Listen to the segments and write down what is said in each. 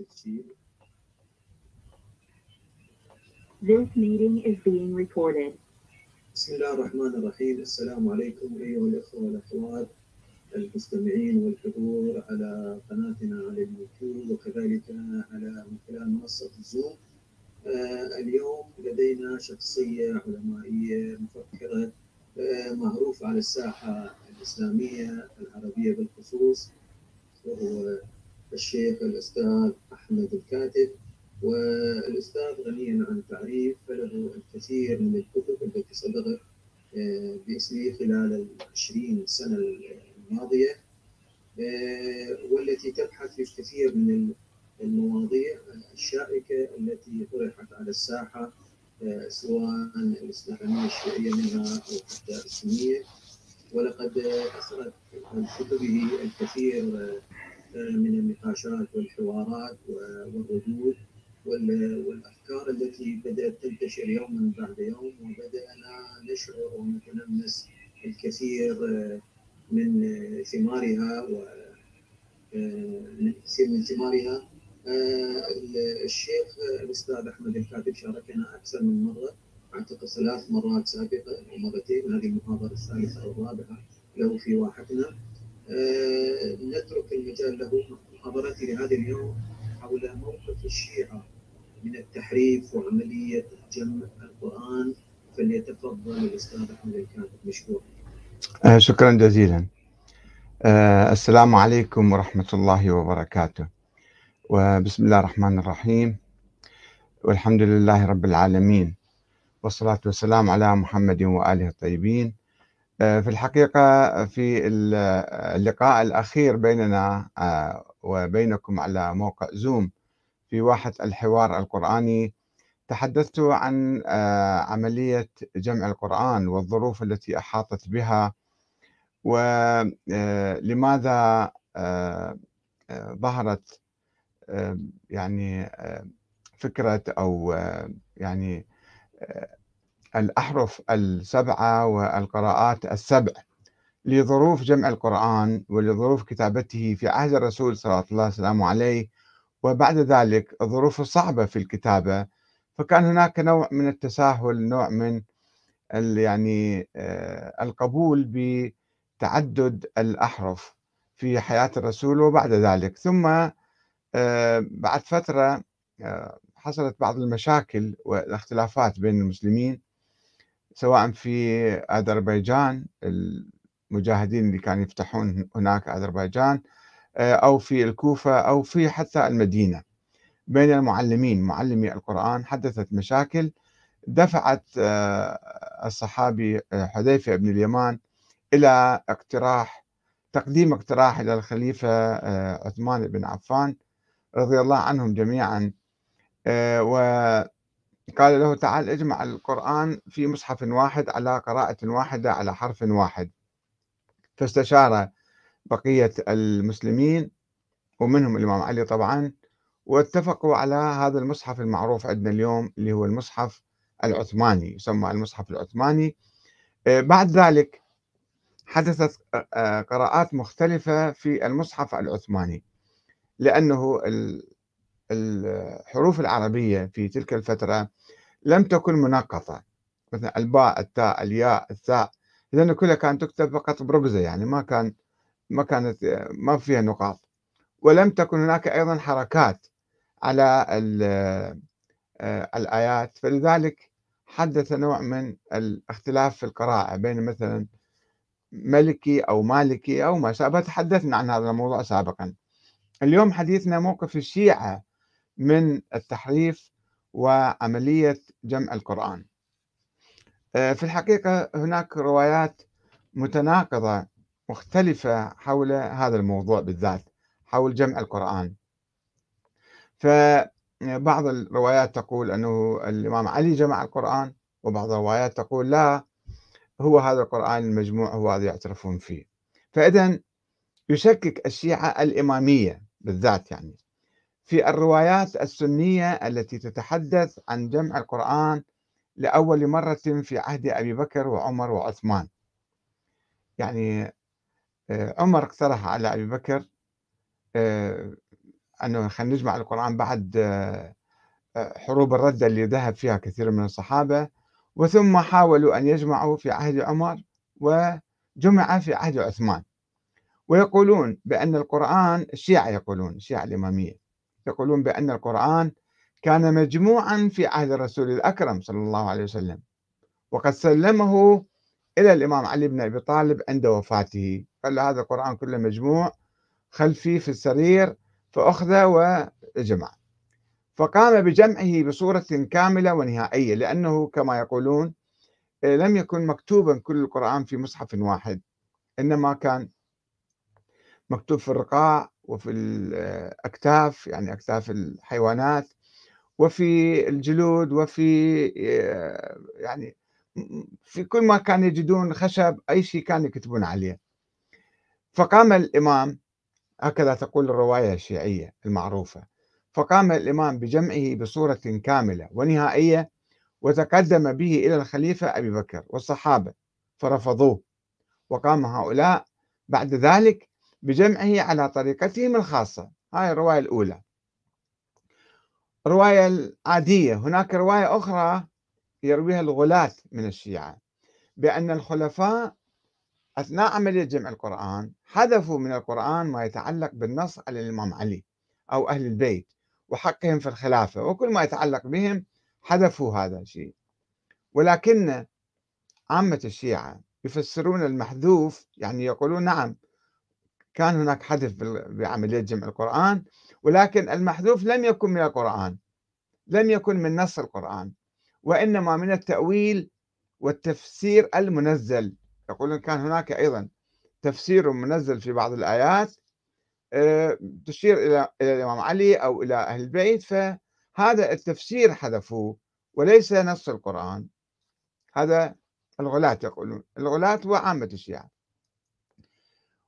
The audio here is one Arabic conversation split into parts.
التسجيل This meeting is being recorded. بسم الله الرحمن الرحيم السلام عليكم أيها الأخوة والأخوات المستمعين والحضور على قناتنا على اليوتيوب وكذلك على من خلال منصة الزوم آه اليوم لدينا شخصية علمائية مفكرة آه معروف على الساحة الإسلامية العربية بالخصوص وهو الشيخ الأستاذ أحمد الكاتب والأستاذ غني عن التعريف فله الكثير من الكتب التي صدرت آه، باسمه خلال العشرين سنة الماضية آه، والتي تبحث في الكثير من المواضيع الشائكة التي طرحت على الساحة آه، سواء الإسلامية الشيعية منها أو حتى السنية. ولقد أثرت عن كتبه الكثير من النقاشات والحوارات والردود والأفكار التي بدأت تنتشر يوما بعد يوم وبدأنا نشعر ونتلمس الكثير من ثمارها و كثير من ثمارها. الشيخ الأستاذ أحمد الكاتب شاركنا أكثر من مرة أعتقد ثلاث مرات سابقة أو مرتين هذه المحاضرة الثالثة أو الرابعة له في واحتنا. نترك المجال له محاضرتي لهذا اليوم حول موقف الشيعة من التحريف وعملية جمع القرآن. فليتفضل الأستاذ أحمد الكاتب مشكور آه شكرا جزيلا. آه السلام عليكم ورحمة الله وبركاته. وبسم الله الرحمن الرحيم. والحمد لله رب العالمين. والصلاة والسلام على محمد وآله الطيبين. آه في الحقيقة في اللقاء الأخير بيننا آه، وبينكم على موقع زوم في واحة الحوار القرآني تحدثت عن آه، عملية جمع القرآن والظروف التي أحاطت بها ولماذا آه، آه، ظهرت يعني فكرة أو يعني الأحرف السبعة والقراءات السبع لظروف جمع القرآن ولظروف كتابته في عهد الرسول صلى الله عليه عليه وبعد ذلك الظروف الصعبة في الكتابة فكان هناك نوع من التساهل نوع من يعني آه، القبول بتعدد الأحرف في حياة الرسول وبعد ذلك. ثم آه، بعد فترة آه، حصلت بعض المشاكل والاختلافات بين المسلمين سواء في أذربيجان المجاهدين اللي كانوا يفتحون هناك أذربيجان آه، أو في الكوفة أو في حتى المدينة. بين المعلمين معلمي القرآن حدثت مشاكل دفعت آه، الصحابي آه، حذيفة بن اليمان إلى اقتراح تقديم اقتراح إلى الخليفة عثمان بن عفان رضي الله عنهم جميعا وقال له تعال اجمع القرآن في مصحف واحد على قراءة واحدة على حرف واحد. فاستشار بقية المسلمين ومنهم الإمام علي طبعا واتفقوا على هذا المصحف المعروف عندنا اليوم اللي هو المصحف العثماني يسمى المصحف العثماني. آه، بعد ذلك حدثت آه، قراءات مختلفة في المصحف العثماني لأنه الحروف العربية في تلك الفترة لم تكن منقطة. مثلا الباء التاء الياء الثاء. لأنه كلها كانت تكتب فقط برقزة يعني ما كان ما كانت ما فيها نقاط. ولم تكن هناك أيضا حركات على آه، الآيات. فلذلك حدث نوع من الاختلاف في القراءة بين مثلا ملكي أو مالكي أو ما شابه. تحدثنا عن هذا الموضوع سابقا. اليوم حديثنا موقف الشيعة من التحريف وعملية جمع القرآن. آه، في الحقيقة هناك روايات متناقضة مختلفة حول هذا الموضوع بالذات حول جمع القرآن. فبعض الروايات تقول أنه الإمام علي جمع القرآن وبعض الروايات تقول لا هو هذا القرآن المجموع هو هذا يعترفون فيه. فإذا يشكك الشيعة الإمامية بالذات يعني. في الروايات السنية التي تتحدث عن جمع القرآن لأول مرة في عهد أبي بكر وعمر وعثمان. يعني آه، عمر اقترح على أبي بكر آه، أنه خلينا نجمع القرآن بعد آه، حروب الردة اللي ذهب فيها كثير من الصحابة. وثم حاولوا أن يجمعوا في عهد عمر وجمع في عهد عثمان. ويقولون بأن القرآن الشيعة يقولون الشيعة الإمامية. يقولون بأن القرآن كان مجموعا في عهد الرسول الأكرم صلى الله عليه وسلم وقد سلمه إلى الإمام علي بن أبي طالب عند وفاته قال له هذا القرآن كله مجموع خلفي في السرير فأخذ وجمع. فقام بجمعه بصورة كاملة ونهائية لأنه كما يقولون لم يكن مكتوبا كل القرآن في مصحف واحد إنما كان مكتوب في الرقاع وفي الأكتاف يعني أكتاف الحيوانات وفي الجلود وفي يعني في كل ما كان يجدون خشب أي شيء كانوا يكتبون عليه. فقام الإمام هكذا تقول الرواية الشيعية المعروفة فقام الإمام بجمعه بصورة كاملة ونهائية وتقدم به إلى الخليفة أبي بكر والصحابة فرفضوه. وقام هؤلاء بعد ذلك بجمعه على طريقتهم الخاصة. هاي الرواية الأولى. الرواية العادية. هناك رواية أخرى يرويها الغلاة من الشيعة بأن الخلفاء أثناء عملية جمع القرآن حذفوا من القرآن ما يتعلق بالنص على الإمام علي أو أهل البيت وحقهم في الخلافة وكل ما يتعلق بهم حذفوا هذا الشيء. ولكن عامة الشيعة يفسرون المحذوف يعني يقولون نعم كان هناك حذف بعملية جمع القرآن ولكن المحذوف لم يكن من القرآن لم يكن من نص القرآن وإنما من التأويل والتفسير المنزل. يقولون كان هناك أيضا تفسير منزل في بعض الآيات آه، تشير إلى الإمام علي أو إلى أهل البيت فهذا التفسير حذفوه وليس نص القرآن. هذا الغلاة يقولون. الغلاة وعامة الشيعة.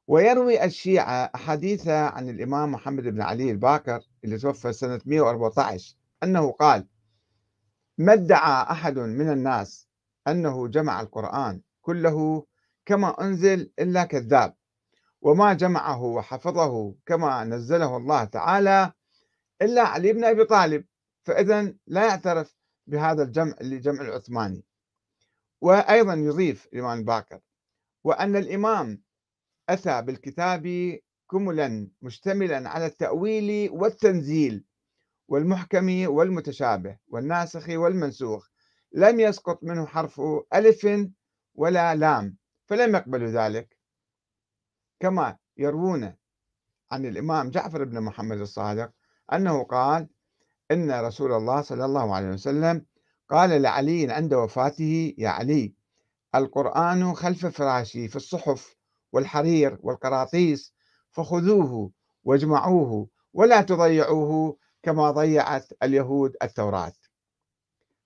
ويروي الشيعة أحاديث عن الإمام محمد بن علي الباكر اللي توفى سنة 114 أنه قال ما ادعى أحد من الناس أنه جمع القرآن كله كما أنزل إلا كذاب وما جمعه وحفظه كما نزله الله تعالى إلا علي بن أبي طالب فإذا لا يعترف بهذا الجمع اللي جمع العثماني. وأيضا يضيف الإمام الباكر وأن الإمام أتى بالكتاب كملا مشتملا على التأويل والتنزيل والمحكم والمتشابه والناسخ والمنسوخ. لم يسقط منه حرف ألف ولا لام فلم يقبلوا ذلك. كما يروون عن الإمام جعفر بن محمد الصادق أنه قال إن رسول الله صلى الله عليه وسلم قال لعلي عند وفاته يا علي القرآن خلف فراشي في الصحف والحرير والقراطيس فخذوه واجمعوه ولا تضيعوه كما ضيعت اليهود التوراة.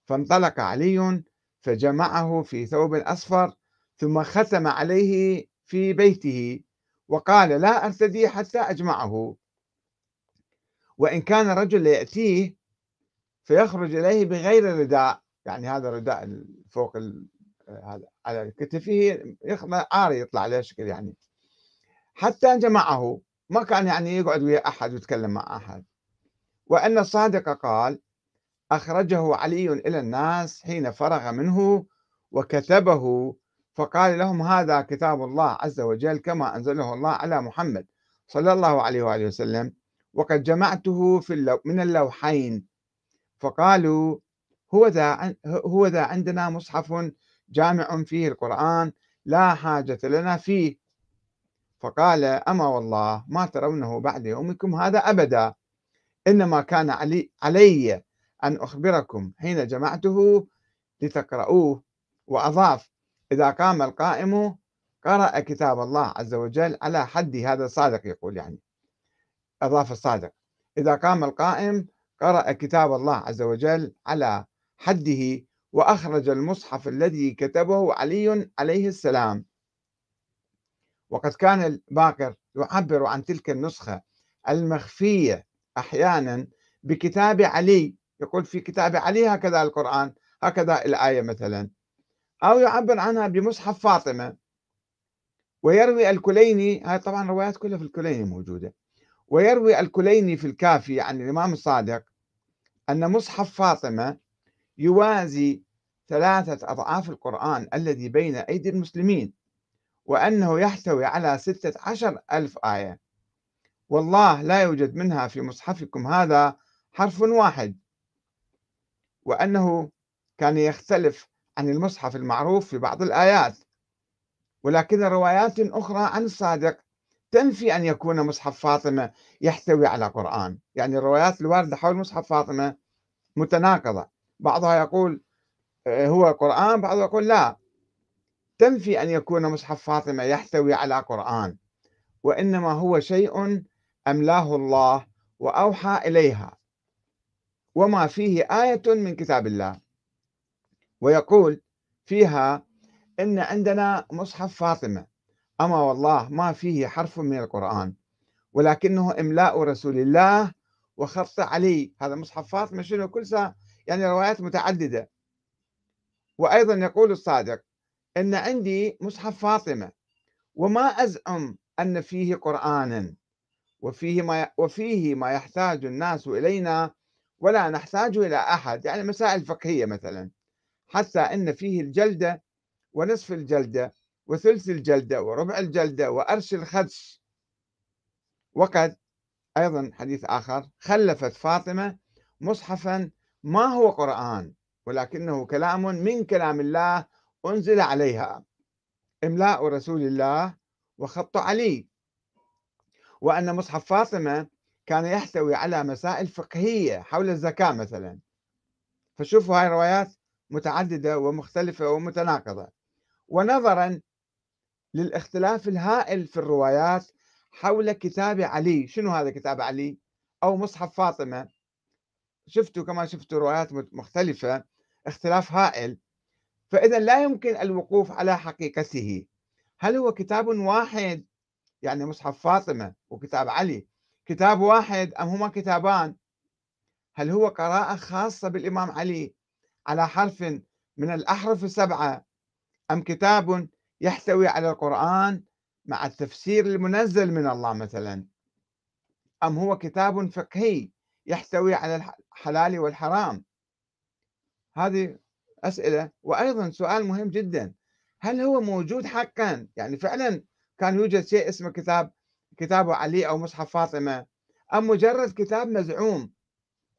فانطلق علي فجمعه في ثوب أصفر ثم ختم عليه في بيته وقال لا أرتدي حتى أجمعه. وإن كان الرجل ليأتيه فيخرج إليه بغير رداء يعني هذا الرداء فوق على كتفه عاري يطلع عليه شكل يعني. حتى جمعه ما كان يعني يقعد ويا أحد ويتكلم مع أحد. وأن الصادق قال أخرجه علي إلى الناس حين فرغ منه وكتبه. فقال لهم هذا كتاب الله عز وجل كما أنزله الله على محمد صلى الله عليه وآله وسلم وقد جمعته في اللو من اللوحين. فقالوا هو ذا هو ذا عندنا مصحف جامع فيه القرآن لا حاجة لنا فيه. فقال أما والله ما ترونه بعد يومكم هذا أبدا. إنما كان علي, علي أن أخبركم حين جمعته لتقرؤوه. وأضاف إذا قام القائم قرأ كتاب الله عز وجل على حد هذا الصادق يقول يعني. أضاف الصادق إذا قام القائم قرأ كتاب الله عز وجل على حده وأخرج المصحف الذي كتبه علي عليه السلام. وقد كان الباقر يعبر عن تلك النسخة المخفية أحيانا بكتاب علي. يقول في كتاب علي هكذا القرآن هكذا الآية مثلا. أو يعبر عنها بمصحف فاطمة. ويروي الكليني هاي طبعا روايات كلها في الكليني موجودة. ويروي الكليني في الكافي عن الإمام الصادق أن مصحف فاطمة يوازي ثلاثة أضعاف القرآن الذي بين أيدي المسلمين وأنه يحتوي على ستة عشر ألف آية. والله لا يوجد منها في مصحفكم هذا حرف واحد. وأنه كان يختلف عن المصحف المعروف في بعض الآيات. ولكن روايات أخرى عن الصادق تنفي أن يكون مصحف فاطمة يحتوي على قرآن. يعني الروايات الواردة حول مصحف فاطمة متناقضة. بعضها يقول آه، هو قرآن بعضها يقول لا. تنفي أن يكون مصحف فاطمة يحتوي على قرآن وإنما هو شيء أملاه الله وأوحى إليها. وما فيه آية من كتاب الله. ويقول فيها إن عندنا مصحف فاطمة. أما والله ما فيه حرف من القرآن ولكنه إملاء رسول الله وخط علي. هذا مصحف فاطمة شنو؟ كل ساعة يعني روايات متعددة. وأيضا يقول الصادق أن عندي مصحف فاطمة وما أزعم أن فيه قرآنا وفيه ما وفيه ما يحتاج الناس إلينا ولا نحتاج إلى أحد يعني مسائل فقهية مثلا. حتى أن فيه الجلدة ونصف الجلدة وثلث الجلدة وربع الجلدة وأرش الخدش. وقد أيضا حديث آخر خلفت فاطمة مصحفا ما هو قرآن ولكنه كلام من كلام الله أنزل عليها. إملاء رسول الله وخط علي. وأن مصحف فاطمة كان يحتوي على مسائل فقهية حول الزكاة مثلا. فشوفوا هاي الروايات متعددة ومختلفة ومتناقضة. ونظرا للاختلاف الهائل في الروايات حول كتاب علي. شنو هذا كتاب علي؟ أو مصحف فاطمة. شفتوا كما شفتوا روايات مختلفة اختلاف هائل. فإذا لا يمكن الوقوف على حقيقته. هل هو كتاب واحد؟ يعني مصحف فاطمة وكتاب علي. كتاب واحد أم هما كتابان؟ هل هو قراءة خاصة بالإمام علي على حرف من الأحرف السبعة؟ أم كتاب يحتوي على القرآن مع التفسير المنزل من الله مثلا؟ أم هو كتاب فقهي يحتوي على الحلال والحرام. هذه أسئلة. وأيضا سؤال مهم جدا. هل هو موجود حقا؟ يعني فعلا كان يوجد شيء اسمه كتاب كتاب علي أو مصحف فاطمة. أم مجرد كتاب مزعوم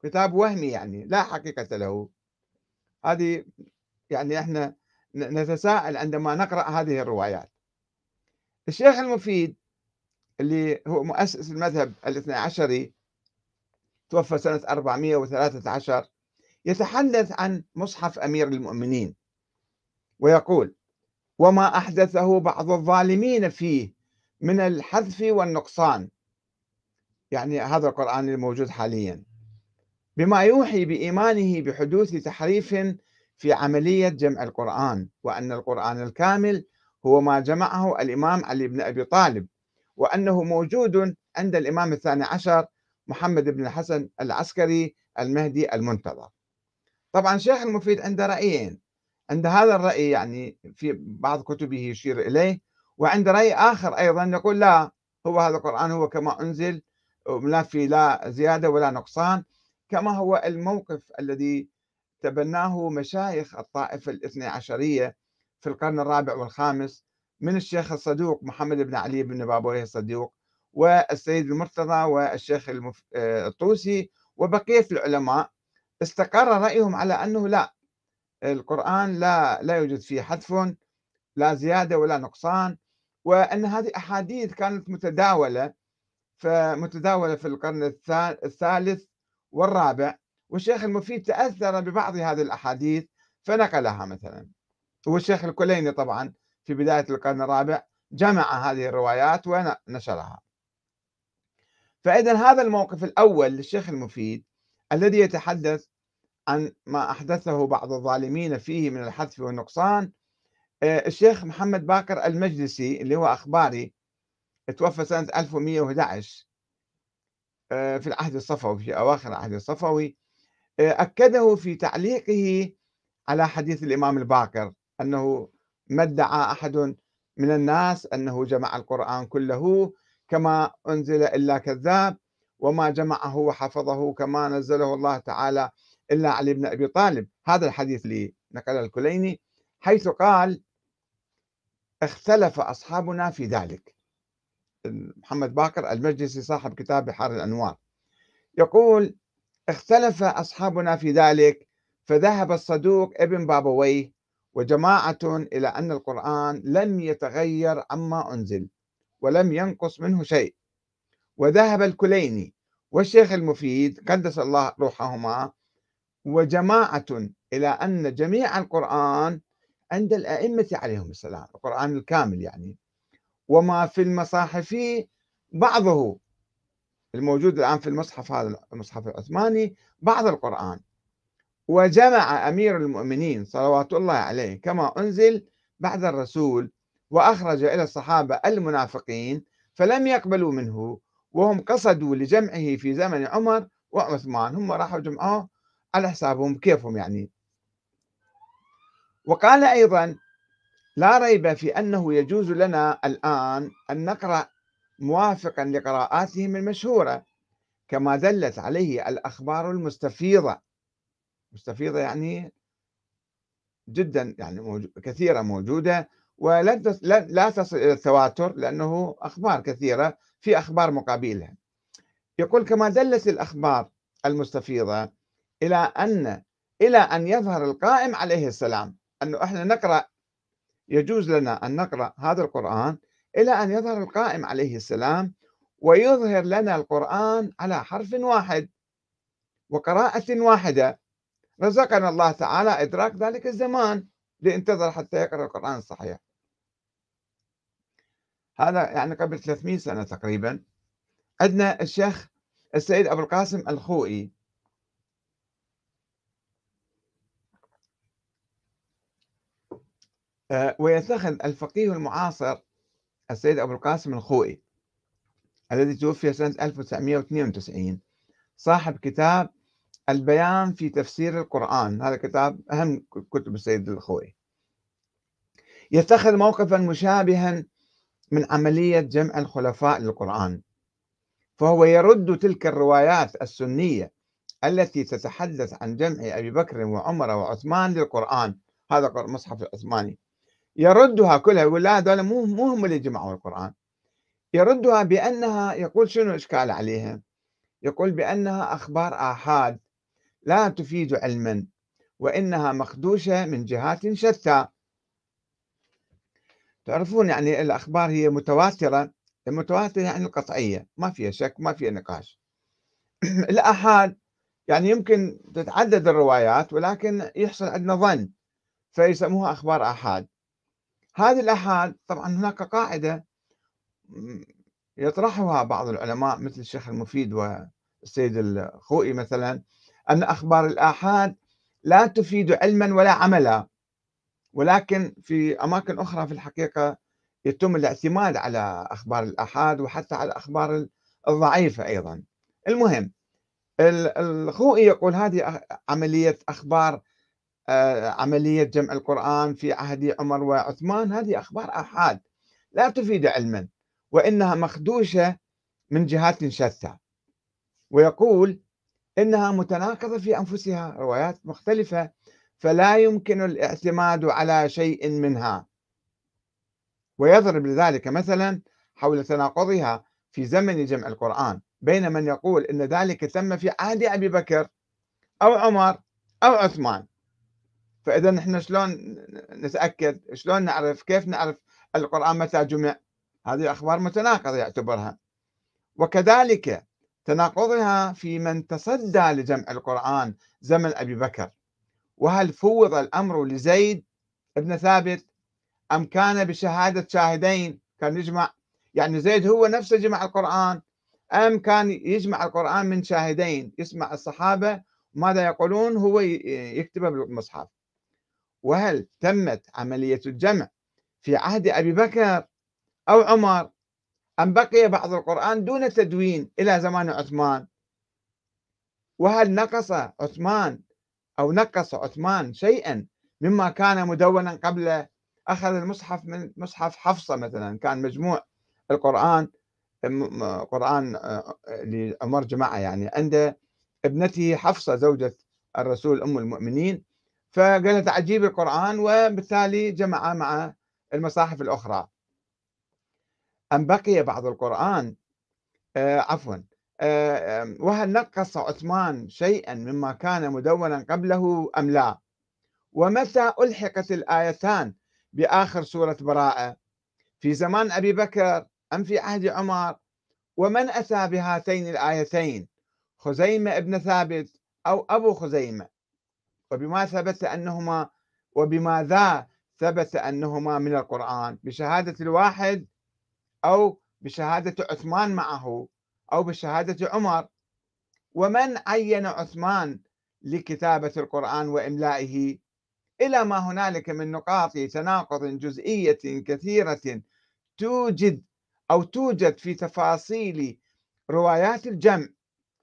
كتاب وهمي يعني لا حقيقة له. هذه يعني إحنا نتساءل عندما نقرأ هذه الروايات. الشيخ المفيد اللي هو مؤسس المذهب الاثنى عشري توفى سنة 413 يتحدث عن مصحف أمير المؤمنين ويقول وما أحدثه بعض الظالمين فيه من الحذف والنقصان. يعني هذا القرآن الموجود حاليا. بما يوحي بإيمانه بحدوث تحريف في عملية جمع القرآن وأن القرآن الكامل هو ما جمعه الإمام علي بن أبي طالب وأنه موجود عند الإمام الثاني عشر محمد بن الحسن العسكري المهدي المنتظر. طبعا شيخ المفيد عنده رأيين عند هذا الرأي يعني في بعض كتبه يشير إليه وعند رأي آخر أيضا يقول لا هو هذا القرآن هو كما أنزل لا في لا زيادة ولا نقصان كما هو الموقف الذي تبناه مشايخ الطائفة الاثنى عشرية في القرن الرابع والخامس من الشيخ الصدوق محمد بن علي بن بابويه الصدوق والسيد المرتضى والشيخ آه، الطوسي وبقية العلماء استقر رأيهم على أنه لا القرآن لا لا يوجد فيه حذف لا زيادة ولا نقصان وأن هذه أحاديث كانت متداولة فمتداولة في القرن الثالث والرابع والشيخ المفيد تأثر ببعض هذه الأحاديث فنقلها مثلا. والشيخ الكليني طبعا في بداية القرن الرابع جمع هذه الروايات ونشرها. فإذا هذا الموقف الأول للشيخ المفيد الذي يتحدث عن ما أحدثه بعض الظالمين فيه من الحذف والنقصان آه، الشيخ محمد باكر المجلسي اللي هو أخباري توفى سنة 1111 آه، في العهد الصفوي في أواخر العهد الصفوي آه، أكده في تعليقه على حديث الإمام الباكر أنه ما ادعى أحد من الناس أنه جمع القرآن كله كما أنزل إلا كذاب وما جمعه وحفظه كما نزله الله تعالى إلا علي بن أبي طالب. هذا الحديث اللي نقله الكليني حيث قال اختلف أصحابنا في ذلك. محمد باكر المجلسي صاحب كتاب بحار الأنوار. يقول اختلف أصحابنا في ذلك فذهب الصدوق ابن بابويه وجماعة إلى أن القرآن لم يتغير عما أنزل. ولم ينقص منه شيء. وذهب الكليني والشيخ المفيد قدس الله روحهما وجماعة إلى أن جميع القرآن عند الأئمة عليهم السلام القرآن الكامل يعني. وما في المصاحف بعضه الموجود الآن في المصحف هذا المصحف العثماني بعض القرآن. وجمع أمير المؤمنين صلوات الله عليه كما أنزل بعد الرسول وأخرج إلى الصحابة المنافقين فلم يقبلوا منه وهم قصدوا لجمعه في زمن عمر وعثمان. هم راحوا جمعوه على حسابهم كيفهم يعني. وقال أيضا لا ريب في أنه يجوز لنا الآن أن نقرأ موافقا لقراءاتهم المشهورة كما دلت عليه الأخبار المستفيضة. مستفيضة يعني جدا يعني كثيرة موجودة. ولا لا تصل إلى التواتر لأنه أخبار كثيرة في أخبار مقابلها. يقول كما دلت الأخبار المستفيضة إلى أن إلى أن يظهر القائم عليه السلام أنه إحنا نقرأ يجوز لنا أن نقرأ هذا القرآن إلى أن يظهر القائم عليه السلام ويظهر لنا القرآن على حرف واحد وقراءة واحدة. رزقنا الله تعالى إدراك ذلك الزمان لينتظر حتى يقرأ القرآن الصحيح. هذا يعني قبل 300 سنة تقريبا عندنا الشيخ السيد أبو القاسم الخوئي. آه، ويتخذ الفقيه المعاصر السيد أبو القاسم الخوئي الذي توفي سنة 1992 صاحب كتاب البيان في تفسير القرآن. هذا كتاب أهم كتب السيد الخوئي. يتخذ موقفا مشابها من عملية جمع الخلفاء للقرآن. فهو يرد تلك الروايات السنية التي تتحدث عن جمع أبي بكر وعمر وعثمان للقرآن. هذا المصحف العثماني. يردها كلها يقول لا هذول مو مو هم اللي جمعوا القرآن. يردها بأنها يقول شنو إشكال عليها؟ يقول بأنها أخبار آحاد لا تفيد علما وإنها مخدوشة من جهات شتى. تعرفون يعني الأخبار هي متواترة المتواترة يعني القطعية ما فيها شك ما فيها نقاش. الآحاد يعني يمكن تتعدد الروايات ولكن يحصل عندنا ظن فيسموها أخبار آحاد. هذه الآحاد طبعا هناك قاعدة يطرحها بعض العلماء مثل الشيخ المفيد والسيد الخوئي مثلا أن أخبار الآحاد لا تفيد علما ولا عملا. ولكن في أماكن أخرى في الحقيقة يتم الاعتماد على أخبار الآحاد وحتى على الأخبار الضعيفة أيضا. المهم الخوئي يقول هذه عملية أخبار آه، عملية جمع القرآن في عهد عمر وعثمان. هذه أخبار آحاد لا تفيد علما وإنها مخدوشة من جهات شتى ويقول إنها متناقضة في أنفسها روايات مختلفة فلا يمكن الاعتماد على شيء منها. ويضرب لذلك مثلا حول تناقضها في زمن جمع القرآن بين من يقول إن ذلك تم في عهد أبي بكر أو عمر أو عثمان. فإذا نحن شلون نتأكد؟ شلون نعرف؟ كيف نعرف القرآن متى جمع؟ هذه أخبار متناقضة يعتبرها. وكذلك تناقضها في من تصدى لجمع القرآن زمن أبي بكر. وهل فوض الأمر لزيد ابن ثابت أم كان بشهادة شاهدين؟ كان يجمع يعني زيد هو نفسه جمع القرآن. أم كان يجمع القرآن من شاهدين؟ يسمع الصحابة. ماذا يقولون؟ هو يكتبه بالمصحف. وهل تمت عملية الجمع في عهد أبي بكر أو عمر أم بقي بعض القرآن دون تدوين إلى زمان عثمان؟ وهل نقص عثمان أو نقص عثمان شيئا مما كان مدونا قبل أخذ المصحف من مصحف حفصة مثلا. كان مجموع القرآن قرآن لعمر جماعة يعني عند ابنته حفصة زوجة الرسول أم المؤمنين. فقالت عجيب القرآن وبالتالي جمع مع المصاحف الأخرى. أم بقي بعض القرآن آه عفوا آه وهل نقص عثمان شيئا مما كان مدونا قبله أم لا؟ ومتى ألحقت الآيتان بآخر سورة براءة؟ في زمان أبي بكر أم في عهد عمر؟ ومن أتى بهاتين الآيتين؟ خزيمة ابن ثابت أو أبو خزيمة؟ وبما ثبت أنهما وبماذا ثبت أنهما من القرآن؟ بشهادة الواحد أو بشهادة عثمان معه؟ أو بشهادة عمر. ومن عين عثمان لكتابة القرآن وإملائه إلى ما هنالك من نقاط تناقض جزئية كثيرة توجد أو توجد في تفاصيل روايات الجمع.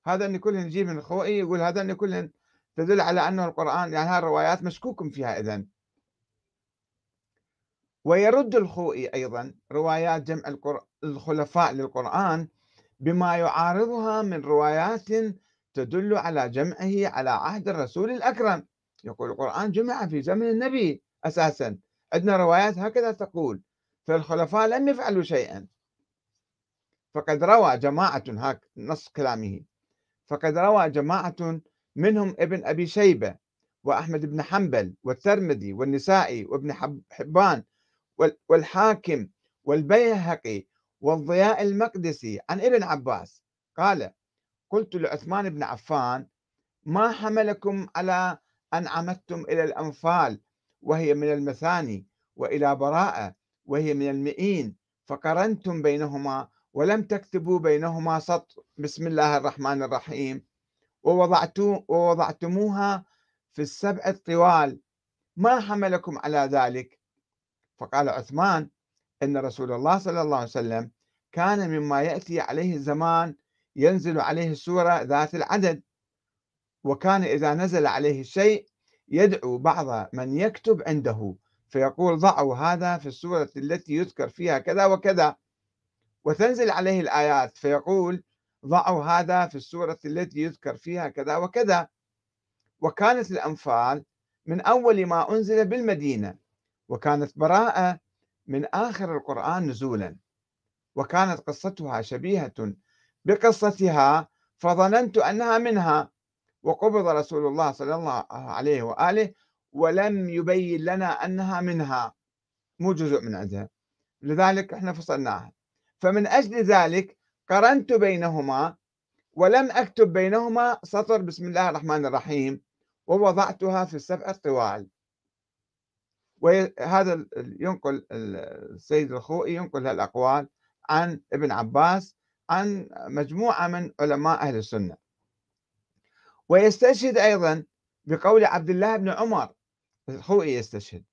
هذا أن كلهن نجيب من الخوئي يقول هذا أن كلهن تدل على أنه القرآن يعني هذه الروايات مشكوك فيها إذن. ويرد الخوئي أيضا روايات جمع الخلفاء للقرآن بما يعارضها من روايات تدل على جمعه على عهد الرسول الأكرم. يقول القرآن جمع في زمن النبي أساسا. عندنا روايات هكذا تقول فالخلفاء لم يفعلوا شيئا فقد روى جماعة هاك نص كلامه. فقد روى جماعة منهم ابن أبي شيبة وأحمد بن حنبل والترمذي والنسائي وابن حبان والحاكم والبيهقي والضياء المقدسي. عن ابن عباس قال قلت لعثمان بن عفان ما حملكم على أن عمدتم إلى الأنفال وهي من المثاني وإلى براءة وهي من المئين فقرنتم بينهما ولم تكتبوا بينهما سطر. بسم الله الرحمن الرحيم. ووضعتموها في السبع الطوال ما حملكم على ذلك؟ فقال عثمان أن رسول الله صلى الله عليه وسلم كان مما يأتي عليه الزمان ينزل عليه السورة ذات العدد وكان إذا نزل عليه الشيء يدعو بعض من يكتب عنده فيقول ضعوا هذا في السورة التي يذكر فيها كذا وكذا. وتنزل عليه الآيات فيقول ضعوا هذا في السورة التي يذكر فيها كذا وكذا. وكانت الأنفال من أول ما أنزل بالمدينة وكانت براءة من آخر القرآن نزولا. وكانت قصتها شبيهة بقصتها فظننت أنها منها. وقبض رسول الله صلى الله عليه وآله ولم يبين لنا أنها منها. مو جزء من عندها. لذلك إحنا فصلناها. فمن أجل ذلك قرنت بينهما ولم أكتب بينهما سطر بسم الله الرحمن الرحيم ووضعتها في السبع الطوال وهذا ينقل السيد الخوئي ينقل هالأقوال عن ابن عباس عن مجموعة من علماء أهل السنة. ويستشهد أيضا بقول عبد الله بن عمر الخوئي يستشهد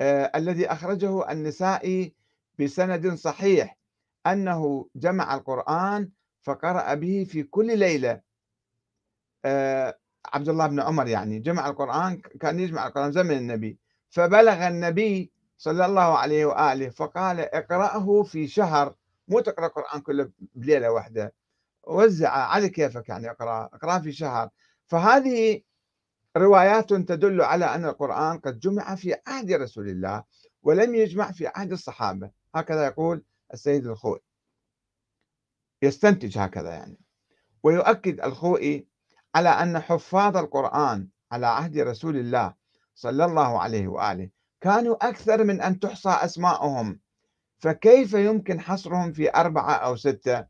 آه الذي أخرجه النسائي بسند صحيح أنه جمع القرآن فقرأ به في كل ليلة. آه عبد الله بن عمر يعني جمع القرآن كان يجمع القرآن زمن النبي. فبلغ النبي صلى الله عليه وآله فقال اقرأه في شهر. مو تقرأ القرآن كله بليلة واحدة. وزع على كيفك يعني اقرأ اقرأ في شهر. فهذه روايات تدل على أن القرآن قد جمع في عهد رسول الله ولم يجمع في عهد الصحابة. هكذا يقول السيد الخوئي. يستنتج هكذا يعني. ويؤكد الخوئي على أن حفاظ القرآن على عهد رسول الله صلى الله عليه وآله كانوا أكثر من أن تحصى أسماءهم فكيف يمكن حصرهم في أربعة أو ستة؟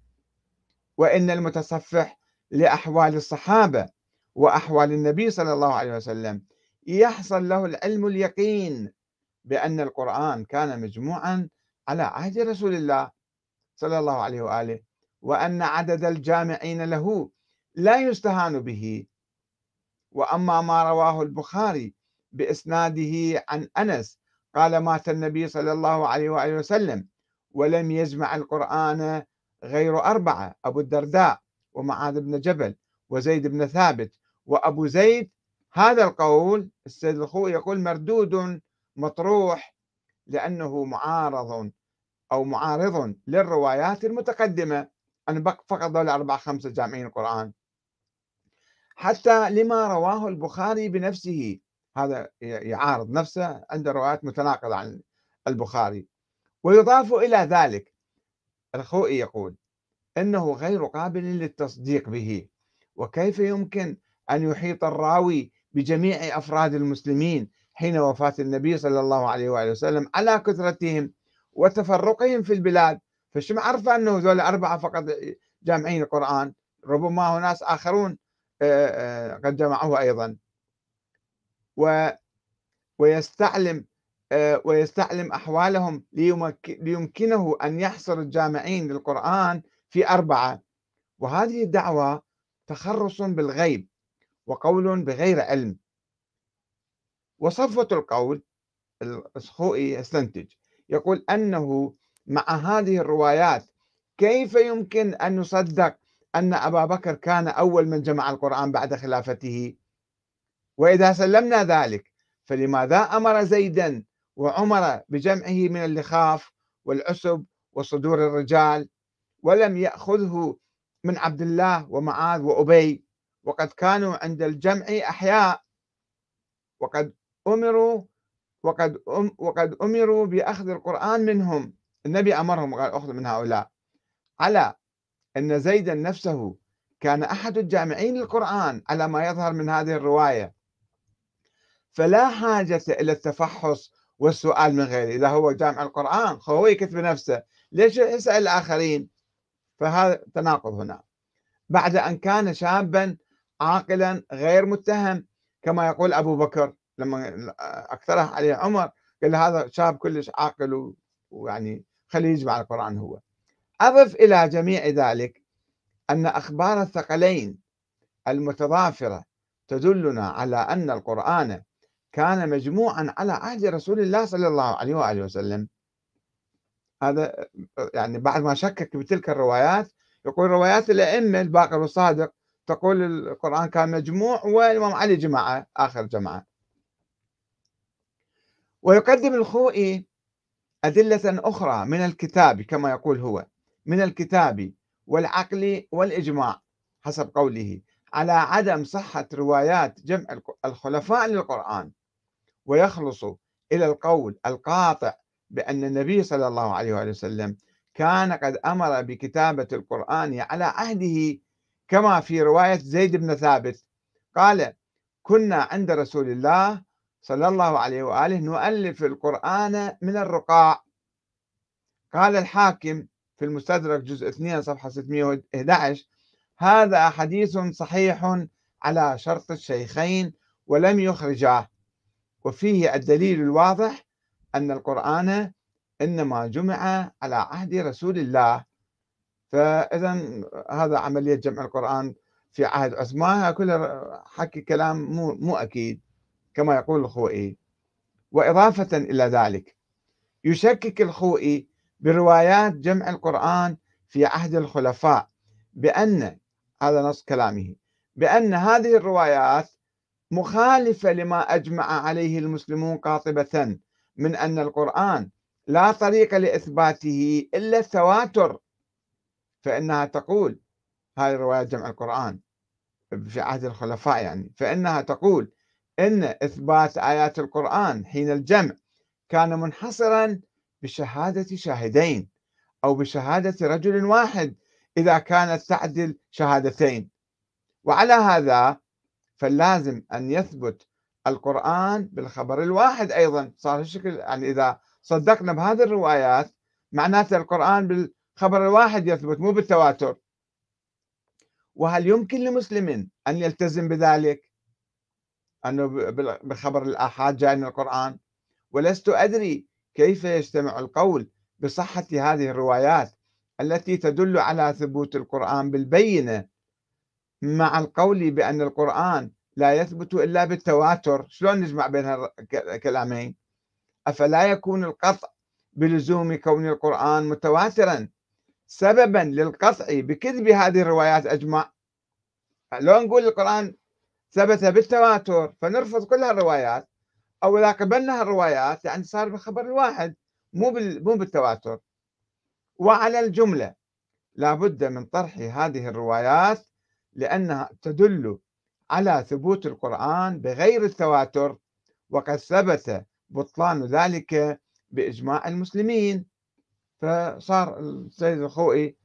وإن المتصفح لأحوال الصحابة وأحوال النبي صلى الله عليه وسلم يحصل له العلم اليقين بأن القرآن كان مجموعا على عهد رسول الله صلى الله عليه وآله وأن عدد الجامعين له لا يستهان به. وأما ما رواه البخاري بإسناده عن أنس قال مات النبي صلى الله عليه وآله وسلم ولم يجمع القرآن غير أربعة أبو الدرداء ومعاذ بن جبل وزيد بن ثابت وأبو زيد. هذا القول السيد الخوي يقول مردود مطروح لأنه معارض أو معارض للروايات المتقدمة. أنا فقط دول أربعة خمسة جامعين القرآن. حتى لما رواه البخاري بنفسه هذا يعارض نفسه عنده روايات متناقضة عن البخاري. ويضاف إلى ذلك الخوئي يقول إنه غير قابل للتصديق به وكيف يمكن أن يحيط الراوي بجميع أفراد المسلمين حين وفاة النبي صلى الله عليه وآله وسلم على كثرتهم وتفرقهم في البلاد؟ فشو عرف أنه ذول أربعة فقط جامعين القرآن ربما ناس آخرون قد جمعوه أيضا. و ويستعلم ويستعلم أحوالهم ليمكنه أن يحصر الجامعين للقرآن في أربعة. وهذه الدعوة تخرص بالغيب وقول بغير علم. وصفوة القول السخوئي يستنتج يقول أنه مع هذه الروايات كيف يمكن أن نصدق أن أبا بكر كان أول من جمع القرآن بعد خلافته؟ وإذا سلمنا ذلك فلماذا أمر زيدا وعمر بجمعه من اللخاف والعسب وصدور الرجال؟ ولم يأخذه من عبد الله ومعاذ وأبي وقد كانوا عند الجمع أحياء. وقد أمروا وقد أم وقد أمروا بأخذ القرآن منهم. النبي أمرهم قال أخذ من هؤلاء. على أن زيدا نفسه كان أحد الجامعين للقرآن على ما يظهر من هذه الرواية. فلا حاجة إلى التفحص والسؤال من غيره. إذا هو جامع القرآن هو يكتب نفسه ليش يسأل الآخرين؟ فهذا تناقض هنا. بعد أن كان شابا عاقلا غير متهم كما يقول أبو بكر لما اقترح عليه عمر قال هذا شاب كلش عاقل ويعني خليه يجمع القرآن هو. أضف إلى جميع ذلك أن أخبار الثقلين المتضافرة تدلنا على أن القرآن كان مجموعا على عهد رسول الله صلى الله عليه وآله وسلم. هذا يعني بعد ما شكك بتلك الروايات يقول روايات الأئمة الباقر والصادق تقول القرآن كان مجموع والإمام علي جماعة آخر جماعة. ويقدم الخوئي أدلة أخرى من الكتاب كما يقول هو من الكتاب والعقل والإجماع حسب قوله على عدم صحة روايات جمع الخلفاء للقرآن. ويخلص إلى القول القاطع بأن النبي صلى الله عليه وسلم كان قد أمر بكتابة القرآن على عهده كما في رواية زيد بن ثابت. قال كنا عند رسول الله صلى الله عليه وآله نؤلف القرآن من الرقاع قال الحاكم في المستدرك جزء 2 صفحة 611 هذا حديث صحيح على شرط الشيخين ولم يخرجاه وفيه الدليل الواضح أن القرآن إنما جمع على عهد رسول الله. فإذا هذا عملية جمع القرآن في عهد عثمان كله حكي كلام مو, مو أكيد كما يقول الخوئي. وإضافة إلى ذلك يشكك الخوئي بروايات جمع القرآن في عهد الخلفاء بأن هذا نص كلامه بأن هذه الروايات مخالفة لما أجمع عليه المسلمون قاطبة من أن القرآن لا طريق لإثباته إلا التواتر فإنها تقول هذه رواية جمع القرآن في عهد الخلفاء يعني فإنها تقول إن إثبات آيات القرآن حين الجمع كان منحصرا بشهادة شاهدين أو بشهادة رجل واحد إذا كانت تعدل شهادتين. وعلى هذا فاللازم أن يثبت القرآن بالخبر الواحد أيضا. صار الشكل يعني إذا صدقنا بهذه الروايات معناته القرآن بالخبر الواحد يثبت مو بالتواتر. وهل يمكن لمسلم أن يلتزم بذلك؟ أنه بخبر الآحاد جاي من القرآن؟ ولست أدري كيف يجتمع القول بصحة هذه الروايات التي تدل على ثبوت القرآن بالبينة مع القول بأن القرآن لا يثبت إلا بالتواتر. شلون نجمع بين الكلامين أفلا يكون القطع بلزوم كون القرآن متواترا سببا للقطع بكذب هذه الروايات أجمع؟ لو نقول القرآن ثبت بالتواتر فنرفض كل الروايات أو إذا قبلنا الروايات يعني صار بالخبر الواحد مو مو بالتواتر. وعلى الجملة لا بد من طرح هذه الروايات لأنها تدل على ثبوت القرآن بغير التواتر وقد ثبت بطلان ذلك بإجماع المسلمين. فصار السيد الخوئي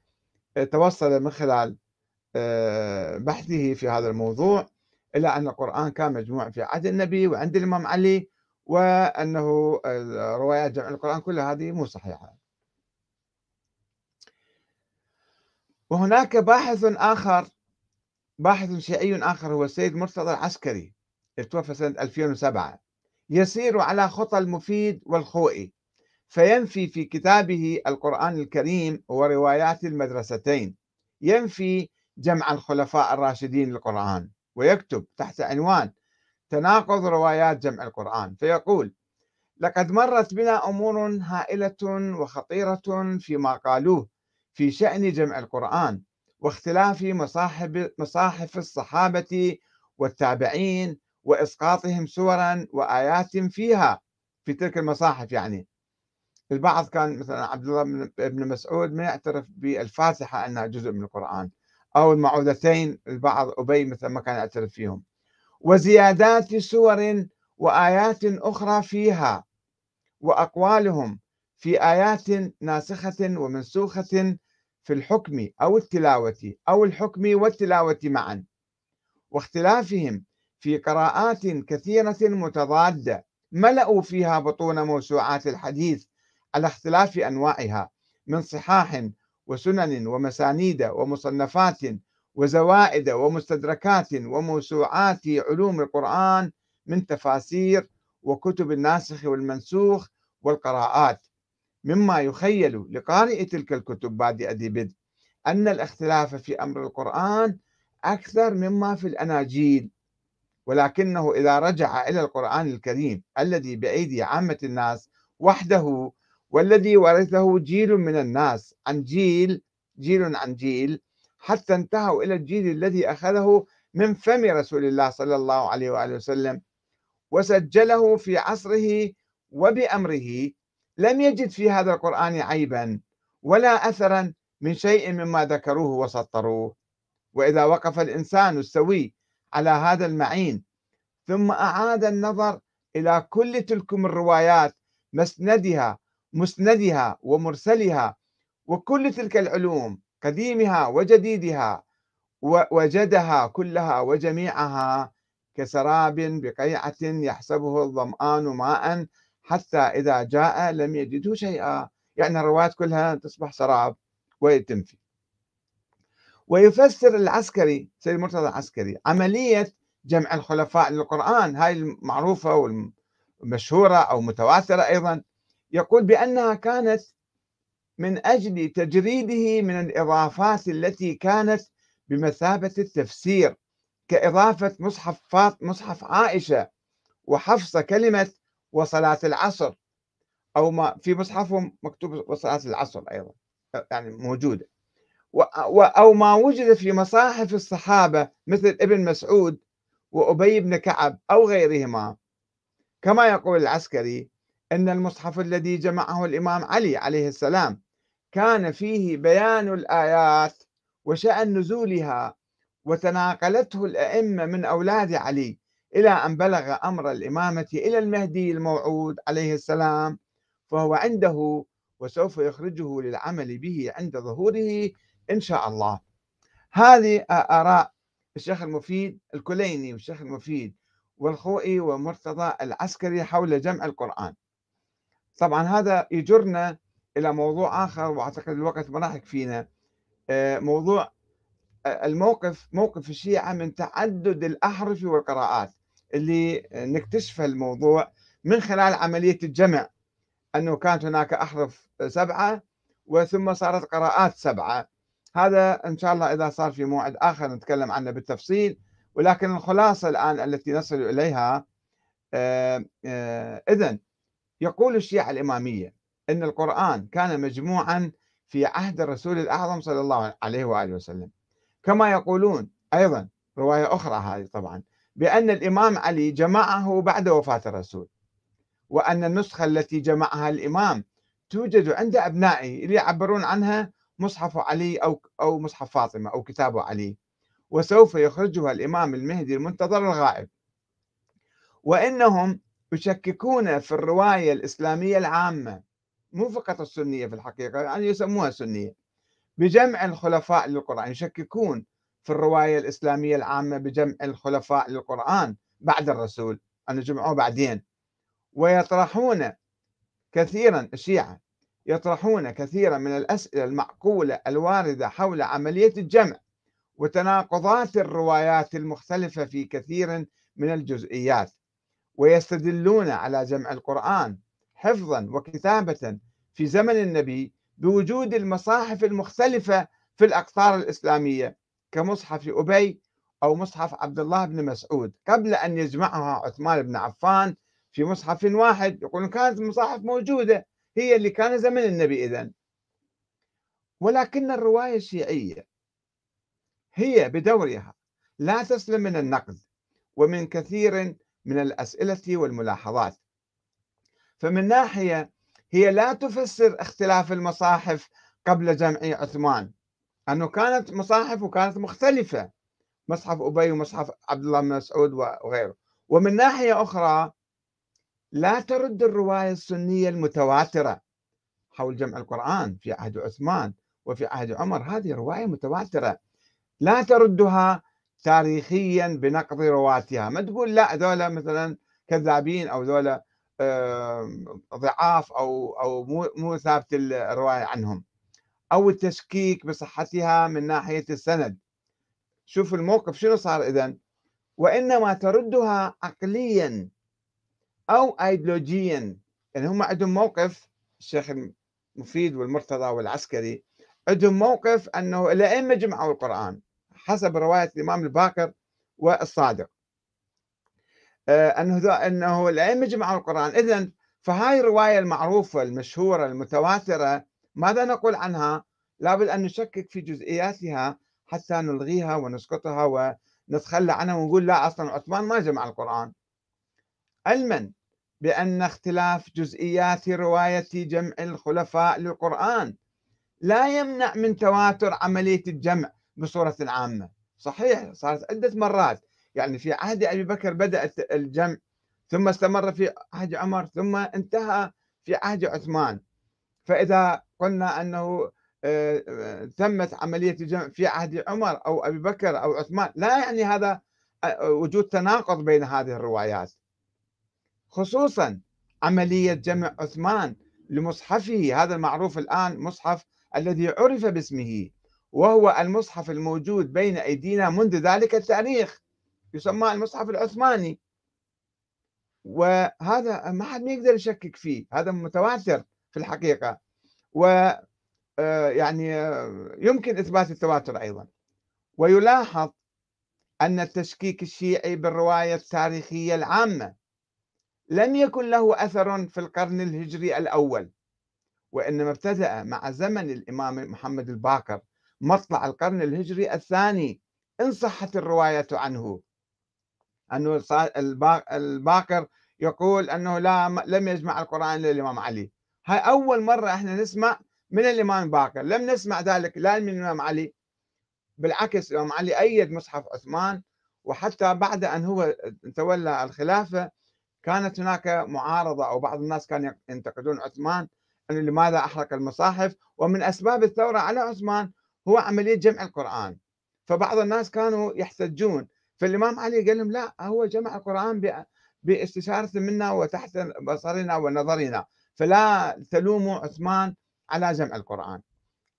توصل من خلال آه، بحثه في هذا الموضوع إلى أن القرآن كان مجموع في عهد النبي وعند الإمام علي وأنه روايات جمع القرآن كلها هذه مو صحيحة. وهناك باحث آخر باحث شيعي آخر هو السيد مرتضى العسكري توفى سنة 2007 يسير على خطى المفيد والخوئي فينفي في كتابه القرآن الكريم وروايات المدرستين. ينفي جمع الخلفاء الراشدين للقرآن ويكتب تحت عنوان تناقض روايات جمع القرآن. فيقول لقد مرت بنا أمور هائلة وخطيرة فيما قالوه في شأن جمع القرآن واختلاف مصاحب مصاحف الصحابة والتابعين وإسقاطهم سورا وآيات فيها في تلك المصاحف يعني. البعض كان مثلا عبد الله بن مسعود ما يعترف بالفاتحة أنها جزء من القرآن أو المعوذتين البعض أبي مثل ما كان يعترف فيهم. وزيادات سور وآيات أخرى فيها وأقوالهم في آيات ناسخة ومنسوخة في الحكم أو التلاوة أو الحكم والتلاوة معا. واختلافهم في قراءات كثيرة متضادة ملأوا فيها بطون موسوعات الحديث على اختلاف أنواعها من صحاح وسنن ومسانيد ومصنفات وزوائد ومستدركات وموسوعات علوم القرآن من تفاسير وكتب الناسخ والمنسوخ والقراءات. مما يخيل لقارئ تلك الكتب بادئ بدء أن الاختلاف في أمر القرآن أكثر مما في الأناجيل ولكنه إذا رجع إلى القرآن الكريم الذي بأيدي عامة الناس وحده والذي ورثه جيل من الناس عن جيل جيل عن جيل حتى انتهوا إلى الجيل الذي أخذه من فم رسول الله صلى الله عليه وآله وسلم وسجله في عصره وبأمره لم يجد في هذا القرآن عيبا ولا أثرا من شيء مما ذكروه وسطروه. وإذا وقف الإنسان السوي على هذا المعين ثم أعاد النظر إلى كل تلكم الروايات مسندها مسندها ومرسلها وكل تلك العلوم قديمها وجديدها وجدها كلها وجميعها كسراب بقيعة يحسبه الظمآن ماء حتى إذا جاء لم يجده شيئا. يعني الروايات كلها تصبح سراب ويتنفي ويفسر العسكري سيد مرتضى العسكري عملية جمع الخلفاء للقرآن. هاي المعروفة والمشهورة أو متواترة أيضا. يقول بأنها كانت من أجل تجريده من الإضافات التي كانت بمثابة التفسير كإضافة مصحف فاط مصحف عائشة وحفص كلمة وصلاة العصر أو ما في مصحفهم مكتوب وصلاة العصر أيضا يعني موجودة. أو ما وجد في مصاحف الصحابة مثل ابن مسعود وأبي بن كعب أو غيرهما. كما يقول العسكري أن المصحف الذي جمعه الإمام علي عليه السلام كان فيه بيان الآيات وشأن نزولها وتناقلته الأئمة من أولاد علي. إلى أن بلغ أمر الإمامة إلى المهدي الموعود عليه السلام فهو عنده وسوف يخرجه للعمل به عند ظهوره إن شاء الله. هذه آراء الشيخ المفيد الكليني والشيخ المفيد والخوئي ومرتضى العسكري حول جمع القرآن. طبعا هذا يجرنا إلى موضوع آخر وأعتقد الوقت ما راح يكفينا. موضوع الموقف موقف الشيعة من تعدد الأحرف والقراءات. اللي نكتشف الموضوع من خلال عملية الجمع. أنه كانت هناك أحرف سبعة وثم صارت قراءات سبعة. هذا إن شاء الله إذا صار في موعد آخر نتكلم عنه بالتفصيل. ولكن الخلاصة الآن التي نصل إليها آه، آه، إذن يقول الشيعة الإمامية أن القرآن كان مجموعا في عهد الرسول الأعظم صلى الله عليه وآله وسلم. كما يقولون أيضا رواية أخرى هذه طبعا. بأن الإمام علي جمعه بعد وفاة الرسول وأن النسخة التي جمعها الإمام توجد عند أبنائه اللي يعبرون عنها مصحف علي أو أو مصحف فاطمة أو كتاب علي. وسوف يخرجها الإمام المهدي المنتظر الغائب. وإنهم يشككون في الرواية الإسلامية العامة مو فقط السنية في الحقيقة يعني يسموها سنية بجمع الخلفاء للقرآن يشككون في الرواية الإسلامية العامة بجمع الخلفاء للقرآن بعد الرسول أن جمعوه بعدين. ويطرحون كثيرا الشيعة يطرحون كثيرا من الأسئلة المعقولة الواردة حول عملية الجمع وتناقضات الروايات المختلفة في كثير من الجزئيات ويستدلون على جمع القرآن حفظا وكتابة في زمن النبي بوجود المصاحف المختلفة في الأقطار الإسلامية. كمصحف أبي أو مصحف عبد الله بن مسعود قبل أن يجمعها عثمان بن عفان في مصحف واحد يقولون كانت المصاحف موجودة هي اللي كان زمن النبي إذن. ولكن الرواية الشيعية هي بدورها لا تسلم من النقد ومن كثير من الأسئلة والملاحظات. فمن ناحية هي لا تفسر اختلاف المصاحف قبل جمع عثمان. أنه كانت مصاحف وكانت مختلفة مصحف أبي ومصحف عبد الله بن مسعود وغيره. ومن ناحية أخرى لا ترد الرواية السنية المتواترة حول جمع القرآن في عهد عثمان وفي عهد عمر. هذه رواية متواترة. لا تردها تاريخيا بنقض رواتها. ما تقول لا ذولا مثلا كذابين أو ذولا ضعاف أو أو مو مو ثابت الرواية عنهم. أو التشكيك بصحتها من ناحية السند. شوف الموقف شنو صار اذا وإنما تردها عقليا أو ايديولوجيا يعني هم عندهم موقف الشيخ المفيد والمرتضى والعسكري عندهم موقف أنه الأئمة جمعوا القرآن حسب رواية الإمام الباكر والصادق. آه، أنه أنه الأئمة جمعوا القرآن. اذا فهاي الرواية المعروفة المشهورة المتواترة ماذا نقول عنها؟ لابد أن نشكك في جزئياتها حتى نلغيها ونسقطها ونتخلى عنها ونقول لا أصلا عثمان ما جمع القرآن. علما بأن اختلاف جزئيات رواية جمع الخلفاء للقرآن لا يمنع من تواتر عملية الجمع بصورة عامة. صحيح صارت عدة مرات. يعني في عهد أبي بكر بدا الجمع ثم استمر في عهد عمر ثم انتهى في عهد عثمان. فإذا قلنا أنه آه، آه، تمت عملية الجمع في عهد عمر أو أبي بكر أو عثمان لا يعني هذا آه، وجود تناقض بين هذه الروايات. خصوصا عملية جمع عثمان لمصحفه هذا المعروف الآن مصحف الذي عرف باسمه وهو المصحف الموجود بين أيدينا منذ ذلك التاريخ يسمى المصحف العثماني. وهذا ما حد ما يقدر يشكك فيه هذا متواتر. في الحقيقة. و آه، يعني آه، يمكن إثبات التواتر أيضا. ويلاحظ أن التشكيك الشيعي بالرواية التاريخية العامة لم يكن له أثر في القرن الهجري الأول وإنما ابتدأ مع زمن الإمام محمد الباقر مطلع القرن الهجري الثاني إن صحت الرواية عنه. أنه الباقر يقول أنه لا لم يجمع القرآن إلا الإمام علي. هاي أول مرة إحنا نسمع من الإمام باقر لم نسمع ذلك لا من الإمام علي بالعكس الإمام علي أيد مصحف عثمان وحتى بعد أن هو تولى الخلافة كانت هناك معارضة أو بعض الناس كانوا ينتقدون عثمان أنه لماذا أحرق المصاحف؟ ومن أسباب الثورة على عثمان هو عملية جمع القرآن. فبعض الناس كانوا يحتجون. فالإمام علي قال لهم لا هو جمع القرآن باستشارة منا وتحت بصرنا ونظرنا. فلا تلوموا عثمان على جمع القرآن.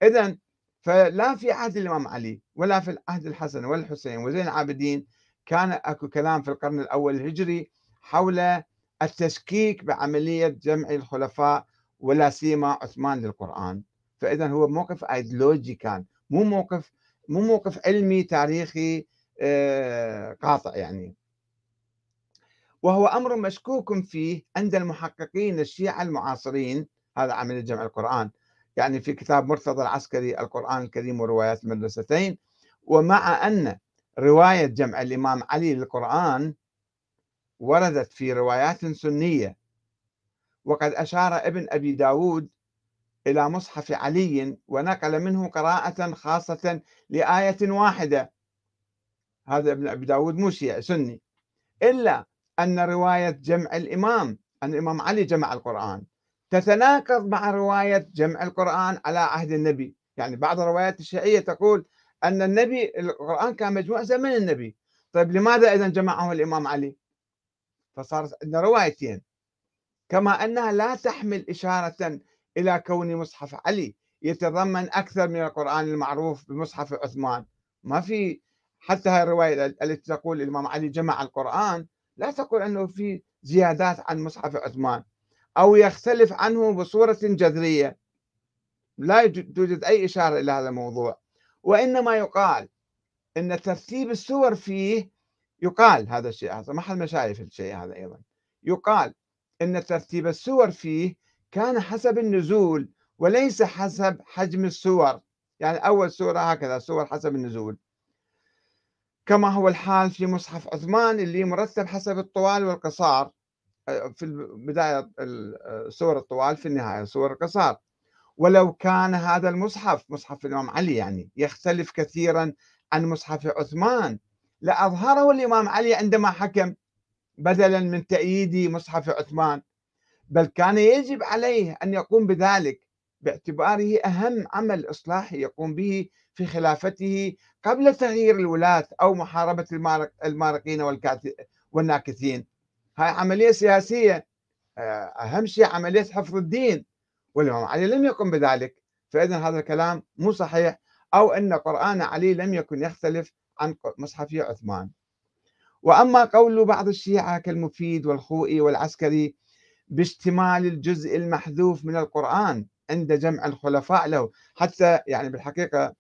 إذا فلا في عهد الإمام علي ولا في عهد الحسن والحسين وزين العابدين كان أكو كلام في القرن الأول الهجري حول التشكيك بعملية جمع الخلفاء ولا سيما عثمان للقرآن. فإذا هو موقف أيديولوجي كان مو موقف مو موقف علمي تاريخي آه، قاطع يعني. وهو أمر مشكوك فيه عند المحققين الشيعة المعاصرين. هذا عملية جمع القرآن. يعني في كتاب مرتضى العسكري القرآن الكريم وروايات المدرستين. ومع أن رواية جمع الإمام علي للقرآن وردت في روايات سنية وقد أشار ابن أبي داود إلى مصحف علي ونقل منه قراءة خاصة لآية واحدة. هذا ابن أبي داود مو شيعي سني. إلا أن رواية جمع الإمام أن الإمام علي جمع القرآن. تتناقض مع رواية جمع القرآن على عهد النبي. يعني بعض الروايات الشيعية تقول أن النبي القرآن كان مجموع زمن النبي. طيب لماذا إذا جمعه الإمام علي؟ فصارت عندنا روايتين. كما أنها لا تحمل إشارة إلى كون مصحف علي يتضمن أكثر من القرآن المعروف بمصحف عثمان. ما في حتى هاي الرواية التي تقول الإمام علي جمع القرآن لا تقول أنه في زيادات عن مصحف عثمان أو يختلف عنه بصورة جذرية. لا توجد أي إشارة إلى هذا الموضوع. وإنما يقال أن ترتيب السور فيه يقال هذا الشيء هذا ما حد ما شايف الشيء هذا أيضا. يقال أن ترتيب السور فيه كان حسب النزول وليس حسب حجم السور. يعني أول سورة هكذا سور حسب النزول. كما هو الحال في مصحف عثمان اللي مرتب حسب الطوال والقصار. في البداية سور الطوال في النهاية سور القصار. ولو كان هذا المصحف مصحف الإمام علي يعني يختلف كثيرا عن مصحف عثمان. لأظهره الإمام علي عندما حكم بدلا من تأييد مصحف عثمان. بل كان يجب عليه أن يقوم بذلك باعتباره أهم عمل إصلاحي يقوم به في خلافته قبل تغيير الولاة أو محاربة المارقين والناكثين. هاي عملية سياسية آه، أهم شيء عملية حفظ الدين والإمام علي لم يقم بذلك. فإذا هذا الكلام مو صحيح أو أن قرآن علي لم يكن يختلف عن مصحف عثمان. وأما قول بعض الشيعة كالمفيد والخوئي والعسكري باشتمال الجزء المحذوف من القرآن عند جمع الخلفاء له حتى يعني بالحقيقة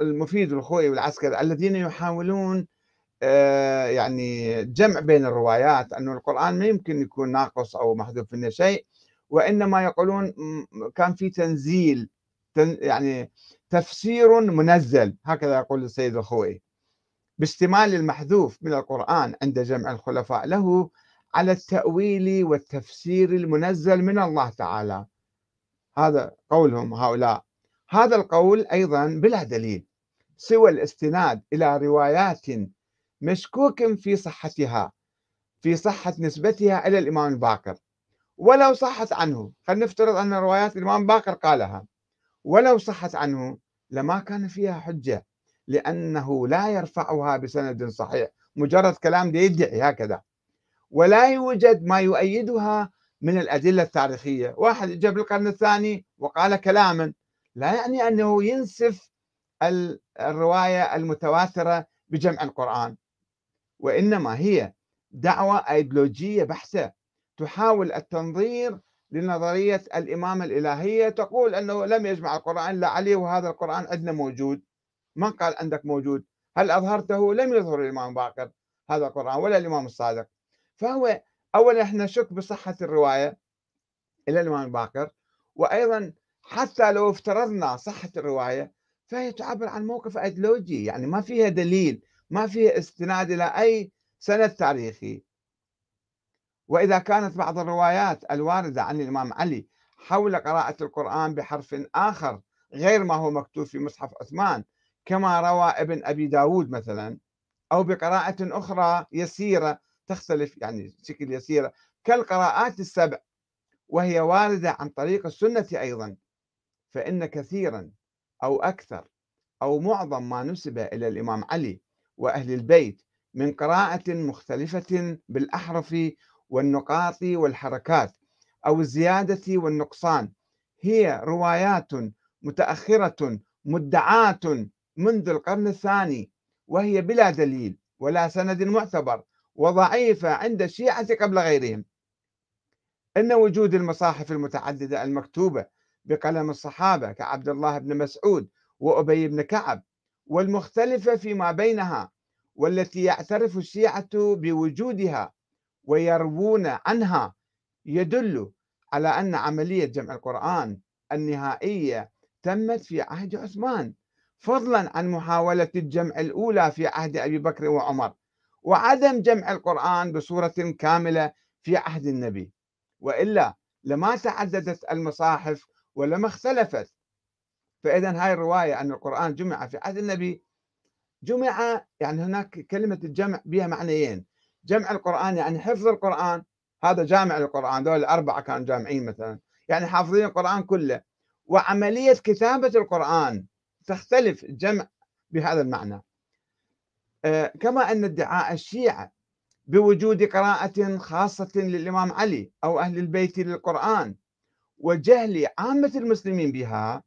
المفيد والخوئي والعسكري الذين يحاولون آه، يعني جمع بين الروايات أن القرآن ما يمكن يكون ناقص أو محذوف منه شيء وإنما يقولون كان في تنزيل يعني تفسير منزل هكذا يقول السيد الخوئي باستمال المحذوف من القرآن عند جمع الخلفاء له على التأويل والتفسير المنزل من الله تعالى. هذا قولهم هؤلاء. هذا القول أيضا بلا دليل سوى الاستناد إلى روايات مشكوك في صحتها في صحة نسبتها إلى الإمام الباقر ولو صحت عنه خلينا نفترض أن روايات الإمام باقر قالها ولو صحت عنه لما كان فيها حجة لأنه لا يرفعها بسند صحيح مجرد كلام يدعي هكذا. ولا يوجد ما يؤيدها من الأدلة التاريخية. واحد جاء بالقرن الثاني وقال كلاما لا يعني أنه ينسف الرواية المتواترة بجمع القرآن. وإنما هي دعوة أيديولوجية بحتة. تحاول التنظير لنظرية الإمامة الإلهية تقول أنه لم يجمع القرآن إلا علي وهذا القرآن عندنا موجود. من قال عندك موجود. هل أظهرته؟ لم يظهر الإمام باقر هذا القرآن ولا الإمام الصادق. فهو أولا إحنا نشك بصحة الرواية إلى الإمام الباقر. وأيضا حتى لو افترضنا صحة الرواية فهي تعبر عن موقف أيديولوجي يعني ما فيها دليل ما فيها استناد إلى أي سند تاريخي. وإذا كانت بعض الروايات الواردة عن الإمام علي حول قراءة القرآن بحرف آخر غير ما هو مكتوب في مصحف عثمان كما روى ابن أبي داود مثلا أو بقراءة أخرى يسيرة تختلف يعني بشكل يسيرة كالقراءات السبع وهي واردة عن طريق السنة أيضا. فإن كثيرا أو أكثر أو معظم ما نسب إلى الإمام علي وأهل البيت من قراءة مختلفة بالأحرف والنقاط والحركات أو الزيادة والنقصان هي روايات متأخرة مدعاة منذ القرن الثاني وهي بلا دليل ولا سند معتبر وضعيفة عند الشيعة قبل غيرهم. أن وجود المصاحف المتعددة المكتوبة بقلم الصحابة كعبد الله بن مسعود وأبي بن كعب والمختلفة فيما بينها والتي يعترف الشيعة بوجودها ويروون عنها يدل على أن عملية جمع القرآن النهائية تمت في عهد عثمان فضلا عن محاولة الجمع الأولى في عهد أبي بكر وعمر وعدم جمع القرآن بصورة كاملة في عهد النبي وإلا لما تعددت المصاحف ولما اختلفت. فإذا هاي الرواية أن القرآن جمع في عهد النبي جمع يعني هناك كلمة الجمع بها معنيين. جمع القرآن يعني حفظ القرآن هذا جامع للقرآن دول الأربعة كانوا جامعين مثلا. يعني حافظين القرآن كله. وعملية كتابة القرآن تختلف الجمع بهذا المعنى. آه، كما أن ادعاء الشيعة بوجود قراءة خاصة للإمام علي أو أهل البيت للقرآن وجهل عامة المسلمين بها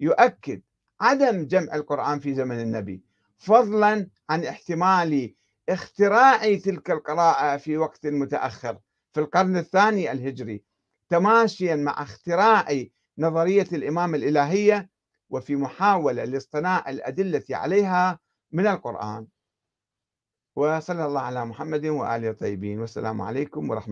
يؤكد عدم جمع القرآن في زمن النبي فضلا عن احتمال اختراع تلك القراءة في وقت متأخر في القرن الثاني الهجري تماشيا مع اختراع نظرية الإمام الإلهية وفي محاولة لاصطناع الأدلة عليها من القرآن. وصلى الله على محمد وآله الطيبين والسلام عليكم ورحمة